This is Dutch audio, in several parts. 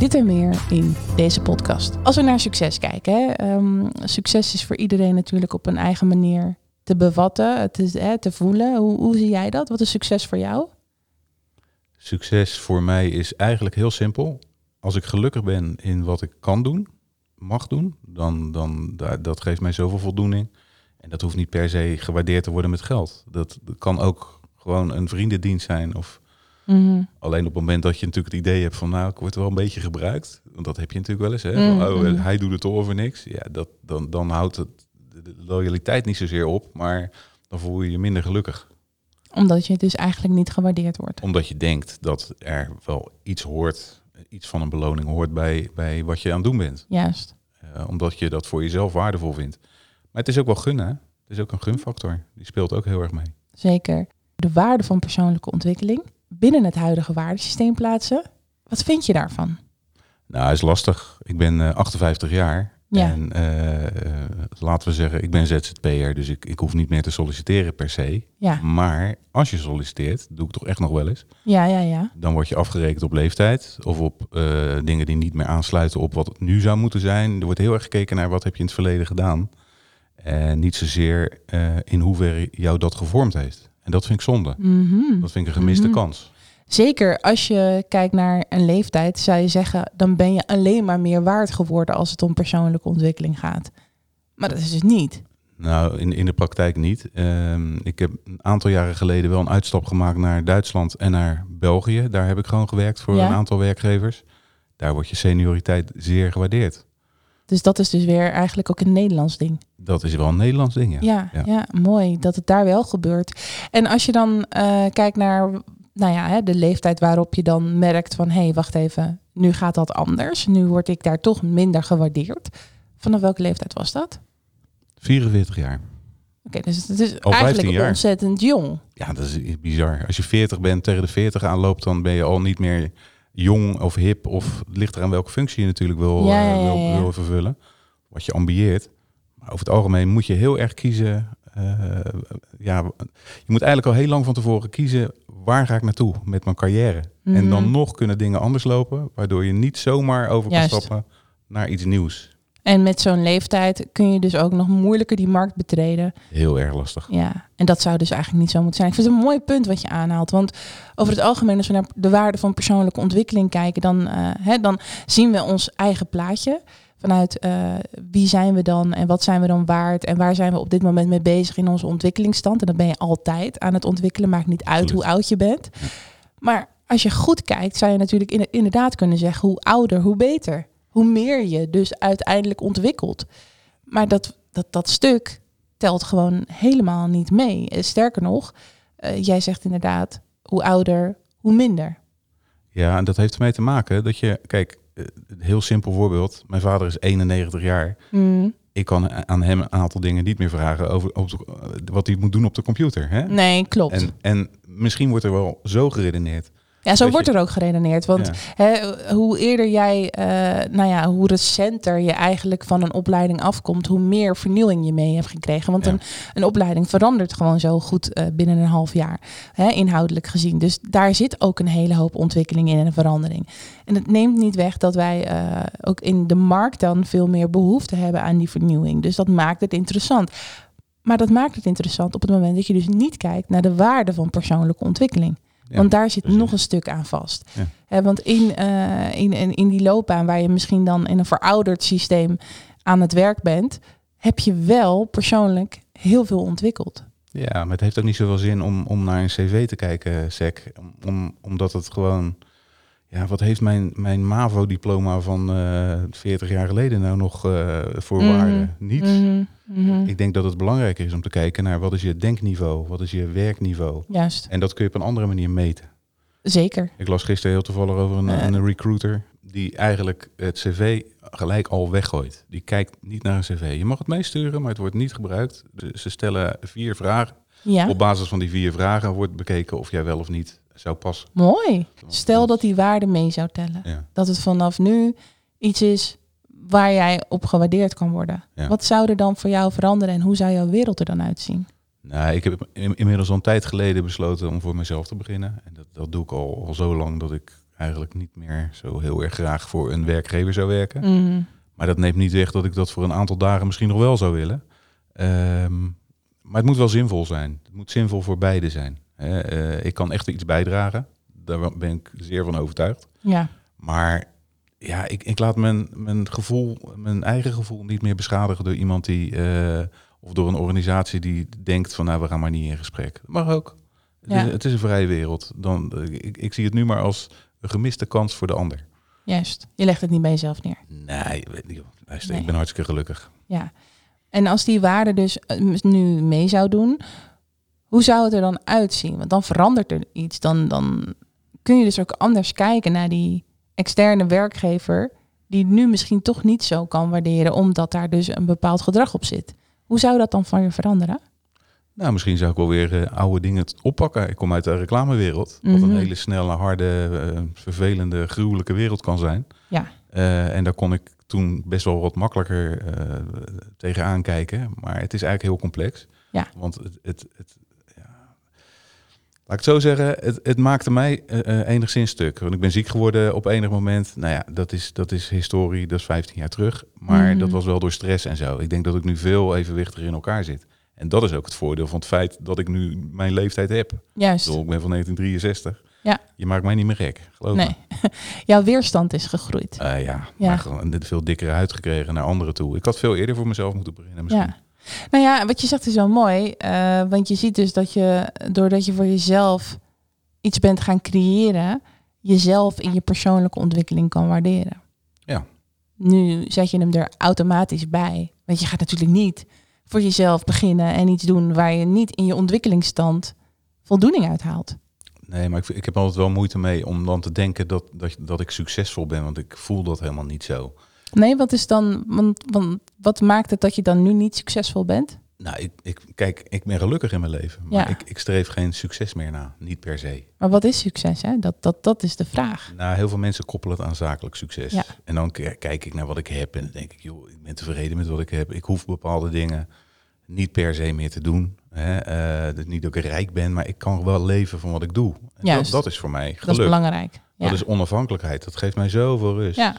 Dit en meer in deze podcast. Als we naar succes kijken, hè, ehm, succes is voor iedereen natuurlijk op een eigen manier te bevatten, te, te voelen. Hoe, hoe zie jij dat? Wat is succes voor jou? Succes voor mij is eigenlijk heel simpel. Als ik gelukkig ben in wat ik kan doen, mag doen, dan, dan dat geeft mij zoveel voldoening. En dat hoeft niet per se gewaardeerd te worden met geld. Dat, dat kan ook gewoon een vriendendienst zijn of Mhm. Alleen op het moment dat je natuurlijk het idee hebt van, nou, ik word wel een beetje gebruikt. Want dat heb je natuurlijk wel eens. Hè? Mhm. oh, hij doet het over niks. Ja, dat, dan, dan houdt het, de loyaliteit niet zozeer op, maar dan voel je je minder gelukkig. Omdat je dus eigenlijk niet gewaardeerd wordt. Omdat je denkt dat er wel iets hoort, iets van een beloning hoort bij, bij wat je aan het doen bent. Juist. Uh, omdat je dat voor jezelf waardevol vindt. Maar het is ook wel gunnen. Het is ook een gunfactor. Die speelt ook heel erg mee. Zeker. De waarde van persoonlijke ontwikkeling binnen het huidige waardesysteem plaatsen. Wat vind je daarvan? Nou, is lastig. Ik ben 58 eh, jaar. Ja. En uh, laten we zeggen, ik ben ZZP'er, dus ik, ik hoef niet meer te solliciteren per se. Ja. Maar als je solliciteert, doe ik toch echt nog wel eens. Ja, ja, ja. Dan word je afgerekend op leeftijd of op dingen die niet meer aansluiten op wat het nu zou moeten zijn. Er wordt heel erg gekeken naar wat heb je in het verleden gedaan. En niet zozeer in hoeverre jou dat gevormd heeft. En dat vind ik zonde. Mhm. Dat vind ik een gemiste mhm. kans. Zeker als je kijkt naar een leeftijd, zou je zeggen, dan ben je alleen maar meer waard geworden als het om persoonlijke ontwikkeling gaat. Maar dat is dus niet. Nou, in, in de praktijk niet. Ehm, ik heb een aantal jaren geleden wel een uitstap gemaakt naar Duitsland en naar België. Daar heb ik gewoon gewerkt voor een aantal werkgevers. Daar wordt je senioriteit zeer gewaardeerd. Dus dat is dus weer eigenlijk ook een Nederlands ding. Dat is wel een Nederlands ding, ja. Ja, ja. mooi dat het daar wel gebeurt. En als je dan uh, kijkt naar nou ja, hè, de leeftijd waarop je dan merkt van... hé, hey, wacht even, nu gaat dat anders. Nu word ik daar toch minder gewaardeerd. Vanaf welke leeftijd was dat? 44 jaar. Oké, dus het is al eigenlijk jaar. ontzettend jong. Ja, dat is bizar. Als je 40 bent, tegen de 40 aanloopt... dan ben je al niet meer jong of hip... of het ligt eraan welke functie je natuurlijk wil, ja, ja, ja, wil, wil vervullen. Wat je ambieert. Maar over het algemeen moet je heel erg kiezen. Uh, ja, je moet eigenlijk al heel lang van tevoren kiezen waar ga ik naartoe met mijn carrière. En dan mhm. nog kunnen dingen anders lopen, waardoor je niet zomaar over kan stappen naar iets nieuws. En met zo'n leeftijd kun je dus ook nog moeilijker die markt betreden. Heel erg lastig. Ja, en dat zou dus eigenlijk niet zo moeten zijn. Ik vind het een mooi punt wat je aanhaalt. Want over het algemeen, als we naar de waarde van persoonlijke ontwikkeling kijken, dan, uh, hè, dan zien we ons eigen plaatje vanuit uh, wie zijn we dan en wat zijn we dan waard en waar zijn we op dit moment mee bezig in onze ontwikkelingsstand. En dan ben je altijd aan het ontwikkelen, maakt niet uit hoe oud je bent. Maar als je goed kijkt, zou je natuurlijk inderdaad kunnen zeggen hoe ouder, hoe beter. Hoe meer je dus uiteindelijk ontwikkelt. Maar dat, dat, dat stuk telt gewoon helemaal niet mee. Eh, sterker nog, uh, jij zegt inderdaad, hoe ouder, hoe minder. Ja, en dat heeft ermee te maken dat je, kijk, een heel simpel voorbeeld. Mijn vader is 91 jaar. Mm. Ik kan aan hem een aantal dingen niet meer vragen over, over wat hij moet doen op de computer. Hè? Nee, klopt. En, en misschien wordt er wel zo geredeneerd ja, zo wordt er ook geredeneerd. Want hè, hoe eerder jij, uh, nou ja, hoe recenter je eigenlijk van een opleiding afkomt, hoe meer vernieuwing je mee hebt gekregen. Want een, een opleiding verandert gewoon zo goed uh, binnen een half jaar, hè, inhoudelijk gezien. Dus daar zit ook een hele hoop ontwikkeling in en verandering. En het neemt niet weg dat wij uh, ook in de markt dan veel meer behoefte hebben aan die vernieuwing. Dus dat maakt het interessant. Maar dat maakt het interessant op het moment dat je dus niet kijkt naar de waarde van persoonlijke ontwikkeling want daar zit nog een stuk aan vast. want in, uh, in, in, in die loopbaan waar je misschien dan in een verouderd systeem aan het werk bent, heb je wel persoonlijk heel veel ontwikkeld. Ja, maar het heeft ook niet zoveel zin om, om naar een cv te kijken, Sec. Om, om, omdat het gewoon... Ja, wat heeft mijn, mijn MAVO-diploma van eh 40 jaar geleden nou nog eh, voor Mhm. waarde? Niets. Mhm, mhm. Ik denk dat het belangrijker is om te kijken naar wat is je denkniveau, wat is je werkniveau. Juist, En dat kun je op een andere manier meten. zeker. Ik las gisteren heel toevallig over een, Eh. een recruiter die eigenlijk het cv gelijk al weggooit. Die kijkt niet naar een cv. Je mag het meesturen, maar het wordt niet gebruikt. Ze stellen vier vragen. Ja, Op basis van die vier vragen wordt bekeken of jij wel of niet zou passen. mooi. Stel dat die waarde mee zou tellen. Ja. Dat het vanaf nu iets is waar jij op gewaardeerd kan worden. Ja. Wat zou er dan voor jou veranderen en hoe zou jouw wereld er dan uitzien? Nou, ik heb in- inmiddels al een tijd geleden besloten om voor mezelf te beginnen. En dat, dat doe ik al, al zo lang dat ik eigenlijk niet meer zo heel erg graag voor een werkgever zou werken. Mhm. Maar dat neemt niet weg dat ik dat voor een aantal dagen misschien nog wel zou willen. Ehm, maar het moet wel zinvol zijn. Het moet zinvol voor beide zijn. Eh, ik kan echt iets bijdragen. Daar ben ik zeer van overtuigd. Ja, Maar ja, ik, ik laat mijn, mijn gevoel, mijn eigen gevoel niet meer beschadigen door iemand die, eh, of door een organisatie die denkt van nou, we gaan maar niet in gesprek. Dat mag ook. Het, is, het is een vrije wereld. Dan, eh, ik, ik zie het nu maar als een gemiste kans voor de ander. juist. Je legt het niet bij jezelf neer. Nee. Luister, Nee. ik ben hartstikke gelukkig. Ja. En als die waarde dus nu mee zou doen, hoe zou het er dan uitzien? Want dan verandert er iets. Dan, dan kun je dus ook anders kijken naar die externe werkgever, die nu misschien toch niet zo kan waarderen, omdat daar dus een bepaald gedrag op zit. Hoe zou dat dan van je veranderen? Nou, misschien zou ik wel weer eh, oude dingen oppakken. Ik kom uit de reclamewereld. Wat Mhm. een hele snelle, harde, eh, vervelende, gruwelijke wereld kan zijn. Ja. Eh, en daar kon ik toen best wel wat makkelijker tegenaan kijken. Maar het is eigenlijk heel complex. Ja. Want het, het, het. Laat ik het zo zeggen, het, het maakte mij eh, eh, enigszins stuk. Want ik ben ziek geworden op enig moment. Nou ja, dat is, dat is historie, dat is 15 jaar terug. Maar Mhm. dat was wel door stress en zo. Ik denk dat ik nu veel evenwichtiger in elkaar zit. En dat is ook het voordeel van het feit dat ik nu mijn leeftijd heb. Ik, Juist. bedoel, ik ben van 1963. Ja. Je maakt mij niet meer gek, geloof me. Nee. Jouw weerstand is gegroeid. Eh, ja, Ja. maar gewoon een veel dikkere huid gekregen naar anderen toe. Ik had veel eerder voor mezelf moeten beginnen misschien. Ja. Nou ja, wat je zegt is wel mooi. eh, want je ziet dus dat je, doordat je voor jezelf iets bent gaan creëren, jezelf in je persoonlijke ontwikkeling kan waarderen. Ja. Nu zet je hem er automatisch bij. Want je gaat natuurlijk niet voor jezelf beginnen en iets doen waar je niet in je ontwikkelingsstand voldoening uit haalt. Nee, maar ik, ik heb altijd wel moeite mee om dan te denken dat, dat, dat ik succesvol ben. Want ik voel dat helemaal niet zo. Nee, wat is dan, want, want wat maakt het dat je dan nu niet succesvol bent? Nou, ik, ik, kijk, ik ben gelukkig in mijn leven. Maar Ja. ik, ik streef geen succes meer na. Niet per se. Maar wat is succes? Hè? Dat, dat, dat is de vraag. Nou, heel veel mensen koppelen het aan zakelijk succes. Ja. En dan kijk ik naar wat ik heb en dan denk ik, joh, ik ben tevreden met wat ik heb. Ik hoef bepaalde dingen niet per se meer te doen. Hè? Eh, dus niet dat ik rijk ben, maar ik kan wel leven van wat ik doe. En dat, Juist. dat is voor mij geluk. Dat is belangrijk. Ja. Dat is onafhankelijkheid. Dat geeft mij zoveel rust. Ja.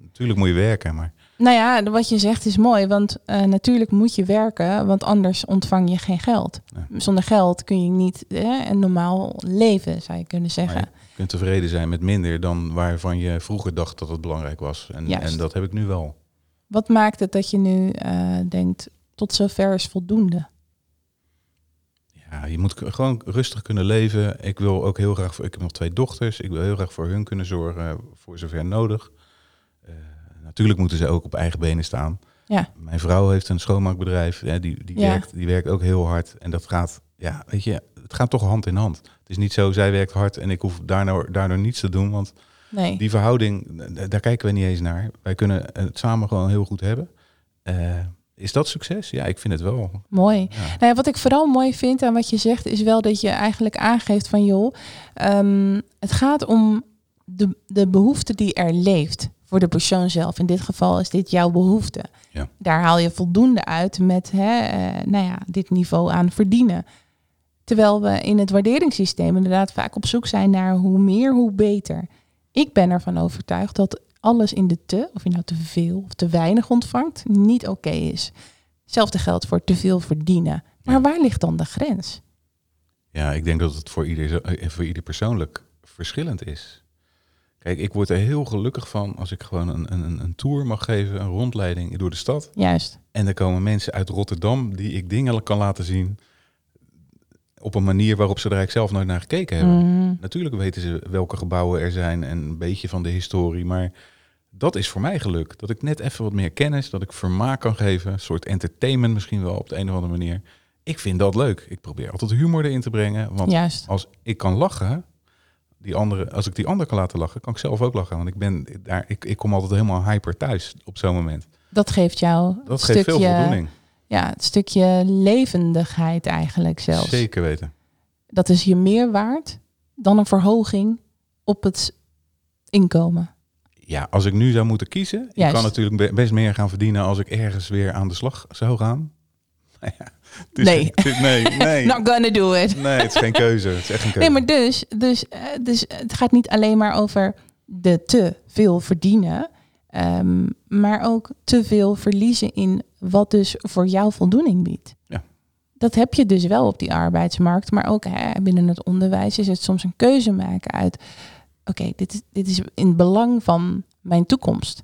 Natuurlijk moet je werken, maar Nou ja, wat je zegt is mooi, want eh, natuurlijk moet je werken, want anders ontvang je geen geld. Nee. Zonder geld kun je niet eh, een normaal leven, zou je kunnen zeggen. Maar je kunt tevreden zijn met minder dan waarvan je vroeger dacht dat het belangrijk was. En, en dat heb ik nu wel. Wat maakt het dat je nu eh, denkt, tot zover is voldoende? Ja, je moet gewoon rustig kunnen leven. Ik wil ook heel graag, voor, ik heb nog twee dochters. Ik wil heel graag voor hun kunnen zorgen, voor zover nodig. Natuurlijk moeten ze ook op eigen benen staan. Ja. Mijn vrouw heeft een schoonmaakbedrijf. Hè, die, die, Ja. werkt, die werkt ook heel hard. En dat gaat, ja, weet je, het gaat toch hand in hand. Het is niet zo, zij werkt hard en ik hoef daardoor, daardoor niets te doen. Want Nee. die verhouding, daar kijken we niet eens naar. Wij kunnen het samen gewoon heel goed hebben. Eh, is dat succes? Ja, ik vind het wel. Mooi. Ja. Nou ja, wat ik vooral mooi vind aan wat je zegt, is wel dat je eigenlijk aangeeft van joh, ehm, het gaat om de, de behoefte die er leeft voor de persoon zelf. In dit geval is dit jouw behoefte. Ja. Daar haal je voldoende uit met hè, eh, nou ja, dit niveau aan verdienen. Terwijl we in het waarderingssysteem inderdaad vaak op zoek zijn naar hoe meer, hoe beter. Ik ben ervan overtuigd dat alles in de te, of je nou te veel of te weinig ontvangt, niet oké is. Hetzelfde geldt voor te veel verdienen. Maar Ja. waar ligt dan de grens? Ja, ik denk dat het voor ieder, eh, voor ieder persoonlijk verschillend is. Kijk, ik word er heel gelukkig van als ik gewoon een, een, een tour mag geven, een rondleiding door de stad. Juist. En er komen mensen uit Rotterdam die ik dingen kan laten zien op een manier waarop ze er eigenlijk zelf nooit naar gekeken hebben. Mhm. Natuurlijk weten ze welke gebouwen er zijn en een beetje van de historie, maar dat is voor mij geluk. Dat ik net even wat meer kennis, dat ik vermaak kan geven, een soort entertainment misschien wel op de een of andere manier. Ik vind dat leuk. Ik probeer altijd humor erin te brengen, want Juist. als ik kan lachen, die andere, als ik die ander kan laten lachen, kan ik zelf ook lachen. Want ik ben daar, ik, ik kom altijd helemaal hyper thuis op zo'n moment. Dat geeft jou Dat geeft stukje, veel voldoening. ja, het stukje levendigheid eigenlijk zelfs. Zeker weten. Dat is je meer waard dan een verhoging op het inkomen. Ja, als ik nu zou moeten kiezen, ik Juist. kan natuurlijk be- best meer gaan verdienen als ik ergens weer aan de slag zou gaan. Nou ja, het is- Nee. het is- nee, nee. Not gonna do it. Nee, het is geen keuze. Het is echt geen keuze. Nee, maar dus, dus, eh, dus het gaat niet alleen maar over de te veel verdienen, ehm, maar ook te veel verliezen in wat dus voor jou voldoening biedt. Ja. Dat heb je dus wel op die arbeidsmarkt, maar ook hè, binnen het onderwijs is het soms een keuze maken uit, oké, dit, is, dit is in het belang van mijn toekomst.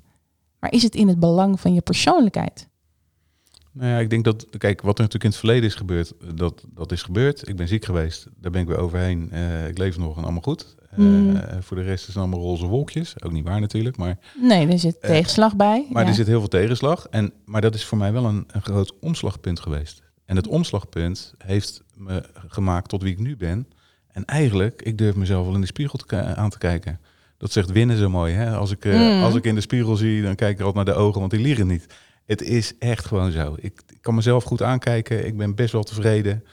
Maar is het in het belang van je persoonlijkheid? Nou ja, ik denk dat, kijk, wat er natuurlijk in het verleden is gebeurd, dat, dat is gebeurd. Ik ben ziek geweest, daar ben ik weer overheen. Eh, ik leef nog en allemaal goed. Eh, Mm. voor de rest is het allemaal roze wolkjes. Ook niet waar natuurlijk, maar, Nee, er zit Eh, tegenslag bij. maar ja. er zit heel veel tegenslag. En, maar dat is voor mij wel een, een groot omslagpunt geweest. En het omslagpunt heeft me gemaakt tot wie ik nu ben. En eigenlijk, ik durf mezelf wel in de spiegel te aan te kijken. Dat zegt winnen zo mooi. Hè? Als, ik, eh, Mm. als ik in de spiegel zie, dan kijk ik altijd naar de ogen, want die liegen niet. Het is echt gewoon zo. Ik, ik kan mezelf goed aankijken. Ik ben best wel tevreden.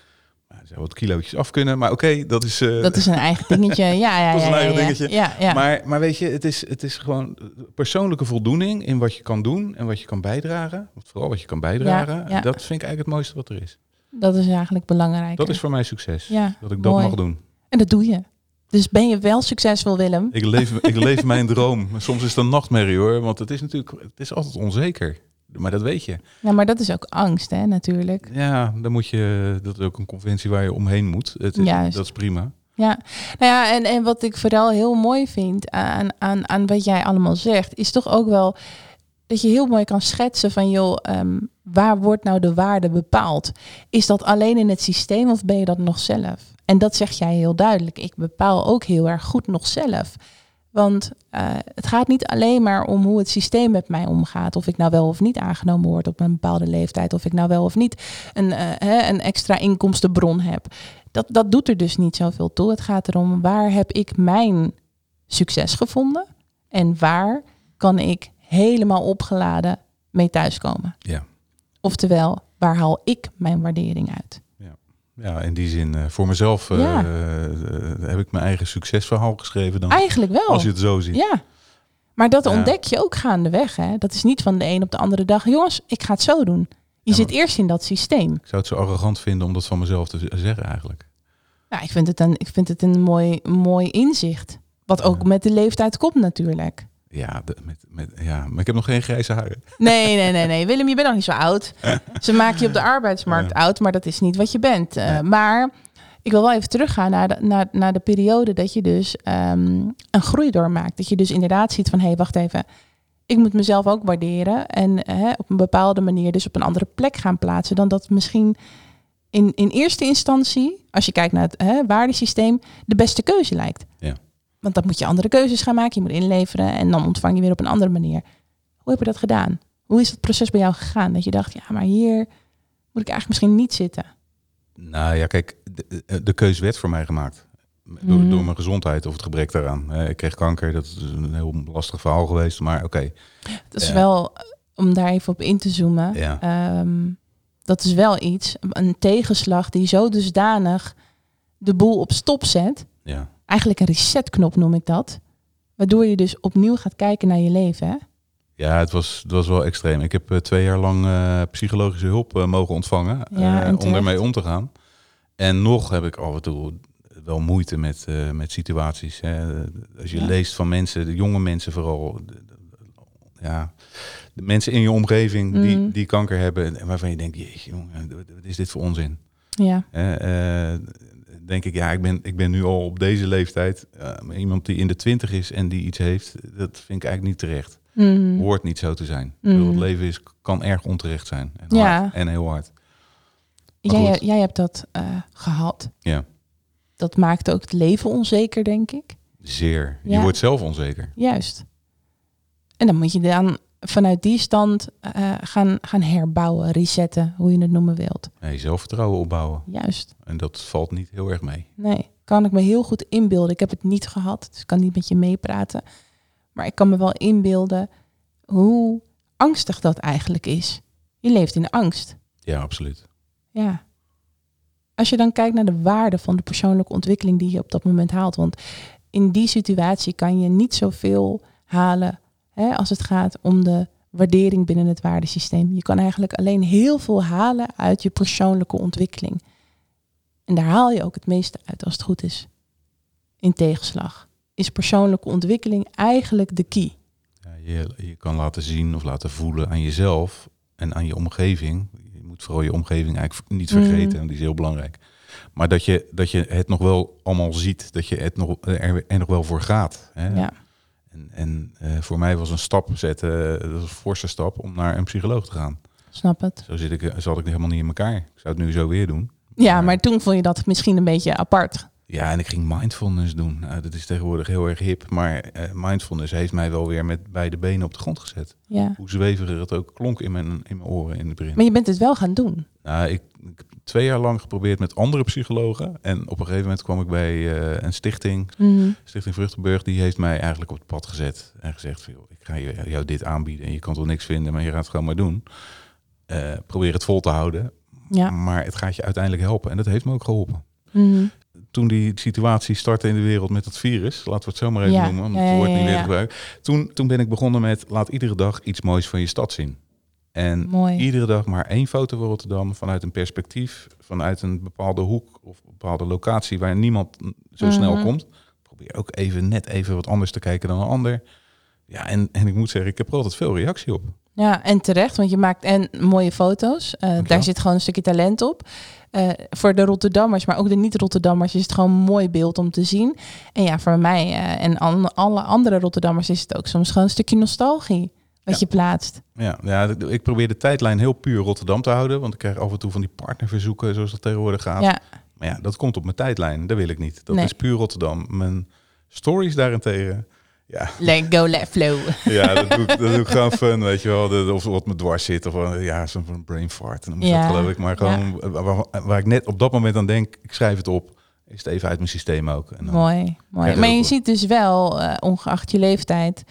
Nou, er zou wat kilootjes af kunnen, maar oké, dat is... eh, Dat is een eigen dingetje. Ja, ja, Dat is een ja, eigen ja, dingetje. Ja, ja. Maar, maar weet je, het is, het is gewoon persoonlijke voldoening in wat je kan doen en wat je kan bijdragen. Vooral wat je kan bijdragen. Ja, ja. Dat vind ik eigenlijk het mooiste wat er is. Dat is eigenlijk belangrijk. Dat is voor mij succes. Ja, dat ik dat mooi. mag doen. En dat doe je. Dus ben je wel succesvol, Willem? Ik leef, ik leef mijn droom. Maar Soms is het een nachtmerrie hoor, want het is natuurlijk het is altijd onzeker. Maar dat weet je. Ja, maar dat is ook angst, hè, natuurlijk. Ja, dan moet je, dat is ook een conventie waar je omheen moet. Het is, Juist. dat is prima. Ja, nou ja, en, en wat ik vooral heel mooi vind aan, aan, aan wat jij allemaal zegt, is toch ook wel dat je heel mooi kan schetsen van, joh, ehm, waar wordt nou de waarde bepaald? Is dat alleen in het systeem of ben je dat nog zelf? En dat zeg jij heel duidelijk. Ik bepaal ook heel erg goed nog zelf. Want eh, het gaat niet alleen maar om hoe het systeem met mij omgaat. Of ik nou wel of niet aangenomen word op een bepaalde leeftijd. Of ik nou wel of niet een, eh, hè, een extra inkomstenbron heb. Dat, dat doet er dus niet zoveel toe. Het gaat erom waar heb ik mijn succes gevonden. En waar kan ik helemaal opgeladen mee thuiskomen. Ja. Oftewel, waar haal ik mijn waardering uit? Ja, in die zin, eh, voor mezelf eh, Ja. eh, heb ik mijn eigen succesverhaal geschreven dan. Eigenlijk wel. Als je het zo ziet. Ja. Maar dat Ja. ontdek je ook gaandeweg. Hè? Dat is niet van de een op de andere dag. Jongens, ik ga het zo doen. Je Ja, zit eerst in dat systeem. Ik zou het zo arrogant vinden om dat van mezelf te zeggen eigenlijk. Nou, ik vind het een, ik vind het een mooi, mooi inzicht. Wat ook Ja. met de leeftijd komt natuurlijk. Ja, de- met, met, ja, maar ik heb nog geen grijze haren. Nee, nee, nee, nee. Willem, je bent nog niet zo oud. Ze maken je op de arbeidsmarkt Ja. oud, maar dat is niet wat je bent. Eh, Nee. Maar ik wil wel even teruggaan naar de, naar, naar de periode dat je dus ehm, een groei doormaakt. Dat je dus inderdaad ziet van, hé, hey, wacht even. Ik moet mezelf ook waarderen en op een bepaalde manier dus op een andere plek gaan plaatsen dan dat misschien in, in eerste instantie, als je kijkt naar het hè, waardesysteem, de beste keuze lijkt. Ja. Want dan moet je andere keuzes gaan maken, je moet inleveren en dan ontvang je weer op een andere manier. Hoe heb je dat gedaan? Hoe is het proces bij jou gegaan? Dat je dacht, ja, maar hier moet ik eigenlijk misschien niet zitten. Nou ja, kijk, de, de- de keuze werd voor mij gemaakt. Door, Mhm. door mijn gezondheid of het gebrek daaraan. Eh, Ik kreeg kanker, dat is een heel lastig verhaal geweest. Maar oké, Dat is Ja. wel, eh, om daar even op in te zoomen, Ja. ehm, dat is wel iets, een tegenslag die zo dusdanig de boel op stop zet. ja. Eigenlijk een resetknop noem ik dat. Waardoor je dus opnieuw gaat kijken naar je leven. Hè? Ja, het was, het was wel extreem. Ik heb eh, twee jaar lang eh, psychologische hulp eh, mogen ontvangen Ja, om ermee om te gaan. En nog heb ik af en toe wel moeite met, met situaties. Hè. Als je Ja. leest van mensen, de jonge mensen vooral, de, de- ja, de mensen in je omgeving die, Mhm. die kanker hebben en waarvan je denkt, jeetje jongen, wat is dit voor onzin? Ja, denk ik, ja, ik ben, ik ben nu al op deze leeftijd. eh, iemand die in de twintig is en die iets heeft, dat vind ik eigenlijk niet terecht. Mhm. Hoort niet zo te zijn. Ik bedoel, het leven is, kan erg onterecht zijn. En, Ja. hard, en heel hard. Jij, jij hebt dat eh, gehad. Ja. Dat maakt ook het leven onzeker, denk ik. Zeer. Je wordt zelf onzeker. Juist. En dan moet je dan vanuit die stand eh, gaan, gaan herbouwen, resetten, hoe je het noemen wilt. Nee, zelfvertrouwen opbouwen. Juist. En dat valt niet heel erg mee. Nee, kan ik me heel goed inbeelden. Ik heb het niet gehad, dus ik kan niet met je meepraten. Maar ik kan me wel inbeelden hoe angstig dat eigenlijk is. Je leeft in angst. Ja, absoluut. Ja. Als je dan kijkt naar de waarde van de persoonlijke ontwikkeling die je op dat moment haalt. Want in die situatie kan je niet zoveel halen hè, als het gaat om de waardering binnen het waardesysteem. Je kan eigenlijk alleen heel veel halen uit je persoonlijke ontwikkeling. En daar haal je ook het meeste uit als het goed is. In tegenslag is persoonlijke ontwikkeling eigenlijk de key. Ja, je, je kan laten zien of laten voelen aan jezelf en aan je omgeving. Je moet vooral je omgeving eigenlijk niet vergeten, Mhm. want die is heel belangrijk. Maar dat je, dat je het nog wel allemaal ziet, dat je het nog, er, er nog wel voor gaat. Hè? Ja. En, en eh, voor mij was een stap zetten, eh, dat was een forse stap om naar een psycholoog te gaan. Snap het? Zo zit ik, eh, zat ik helemaal niet in elkaar. Ik zou het nu zo weer doen. Ja, maar toen vond je dat misschien een beetje apart. Ja, en ik ging mindfulness doen. Nou, dat is tegenwoordig heel erg hip. Maar eh, mindfulness heeft mij wel weer met beide benen op de grond gezet. Ja. Hoe zweviger het ook klonk in mijn, in mijn oren in het begin. Maar je bent het wel gaan doen. Nou, ik, ik heb twee jaar lang geprobeerd met andere psychologen. En op een gegeven moment kwam ik bij eh, een stichting, Stichting Vruchtenburg. Die heeft mij eigenlijk op het pad gezet. En gezegd, van, ik ga jou dit aanbieden. En je kan toch niks vinden, maar je gaat het gewoon maar doen. Eh, probeer het vol te houden. Ja. Maar het gaat je uiteindelijk helpen. En dat heeft me ook geholpen. Mhm. Toen die situatie startte in de wereld met het virus, laten we het zo maar even Ja, noemen, want het woord niet meer ja. gebruiken. Toen, toen ben ik begonnen met laat iedere dag iets moois van je stad zien. En Mooi. iedere dag maar één foto van Rotterdam vanuit een perspectief, vanuit een bepaalde hoek of een bepaalde locatie waar niemand zo snel Mhm. komt. Probeer ook even net even wat anders te kijken dan een ander. Ja, en, en ik moet zeggen, ik heb er altijd veel reactie op. Ja, en terecht, want je maakt en mooie foto's. Eh, daar zit gewoon een stukje talent op. Eh, voor de Rotterdammers, maar ook de niet-Rotterdammers is het gewoon een mooi beeld om te zien. En ja, voor mij eh, en an- alle andere Rotterdammers is het ook soms gewoon een stukje nostalgie wat Ja. je plaatst. Ja, ja, ik probeer de tijdlijn heel puur Rotterdam te houden, want ik krijg af en toe van die partnerverzoeken, zoals dat tegenwoordig gaat. Ja, Maar ja, dat komt op mijn tijdlijn. Dat wil ik niet. Dat Nee. is puur Rotterdam. Mijn stories daarentegen. Ja, let go, let flow. ja dat, doe ik, dat doe ik gewoon fun, weet je wel. De- of wat me dwars zit. Of eh, ja, zo'n brain fart. En dan moet Ja, dat geloof ik. Maar gewoon waar, waar- waar ik net op dat moment aan denk, ik schrijf het op. Is het even uit mijn systeem ook. En dan, Mooi, mooi. Maar je ziet dus wel, eh, ongeacht je leeftijd,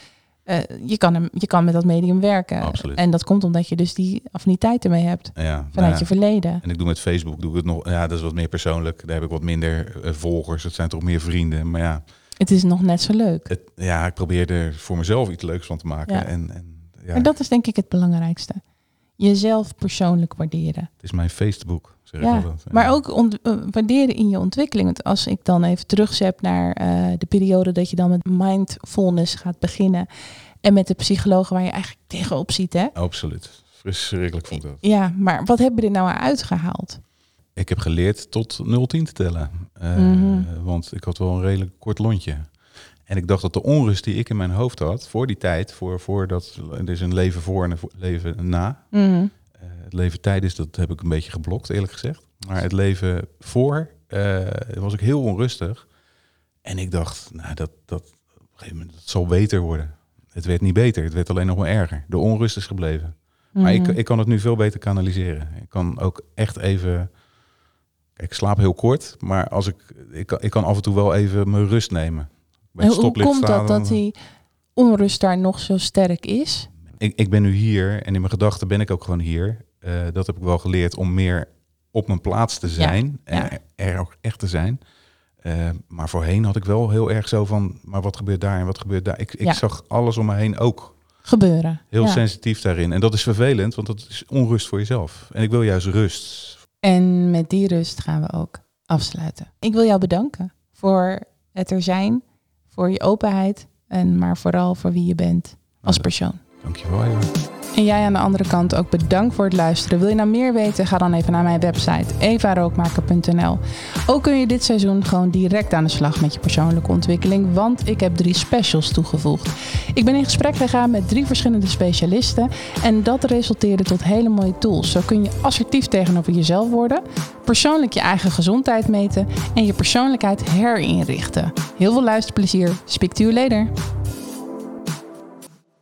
eh, je, kan hem, je kan met dat medium werken. Absoluut. En dat komt omdat je dus die affiniteit ermee hebt Ja, nou vanuit ja. je verleden. En ik doe met Facebook, doe ik het nog. Ja, dat is wat meer persoonlijk. Daar heb ik wat minder eh, volgers. Het zijn toch meer vrienden. Maar ja, Het is nog net zo leuk. het, ja, ik probeer er voor mezelf iets leuks van te maken. Ja. En, en ja, Maar dat is denk ik het belangrijkste. Jezelf persoonlijk waarderen. het is mijn Facebook. Zeg ik Ja, altijd. Ja. maar ook eh, waarderen in je ontwikkeling. Want als ik dan even terugzet naar eh, de periode dat je dan met mindfulness gaat beginnen. En met de psychologen waar je eigenlijk tegenop ziet. Hè? Absoluut. Verschrikkelijk vond ik dat. Ja, maar wat hebben we er nou uitgehaald? Ik heb geleerd tot 010 te tellen. Eh, Mhm. Want ik had wel een redelijk kort lontje. En ik dacht dat de onrust die ik in mijn hoofd had voor die tijd, voor, voor dat, er is een leven voor en een leven na. Mhm. Eh, het leven tijdens, dat heb ik een beetje geblokt, eerlijk gezegd. Maar het leven voor eh, was ik heel onrustig. En ik dacht, nou, dat, dat, op een gegeven moment, dat zal beter worden. Het werd niet beter, het werd alleen nog maar erger. De onrust is gebleven. Maar ik, Mhm. ik kan het nu veel beter kanaliseren. Ik kan ook echt even. Ik slaap heel kort, maar als ik, ik, kan, ik kan af en toe wel even mijn rust nemen. Bij En hoe komt dat dat die onrust daar nog zo sterk is? ik, ik ben nu hier en in mijn gedachten ben ik ook gewoon hier. Eh, dat heb ik wel geleerd om meer op mijn plaats te zijn en ja. er- er ook echt te zijn. Eh, maar voorheen had ik wel heel erg zo van, maar wat gebeurt daar en wat gebeurt daar? Ik, ik Ja. zag alles om me heen ook Gebeuren. heel sensitief daarin. En dat is vervelend, want dat is onrust voor jezelf. En ik wil juist rust. En met die rust gaan we ook afsluiten. Ik wil jou bedanken voor het er zijn, voor je openheid en maar vooral voor wie je bent als persoon. Dankjewel Eva. En jij aan de andere kant ook bedankt voor het luisteren. Wil je nou meer weten? Ga dan even naar mijn website evarookmaker.nl. Ook kun je dit seizoen gewoon direct aan de slag met je persoonlijke ontwikkeling, want ik heb drie specials toegevoegd. Ik ben in gesprek gegaan met drie verschillende specialisten en dat resulteerde tot hele mooie tools. Zo kun je assertief tegenover jezelf worden, persoonlijk je eigen gezondheid meten en je persoonlijkheid herinrichten. Heel veel luisterplezier. Speak to you later.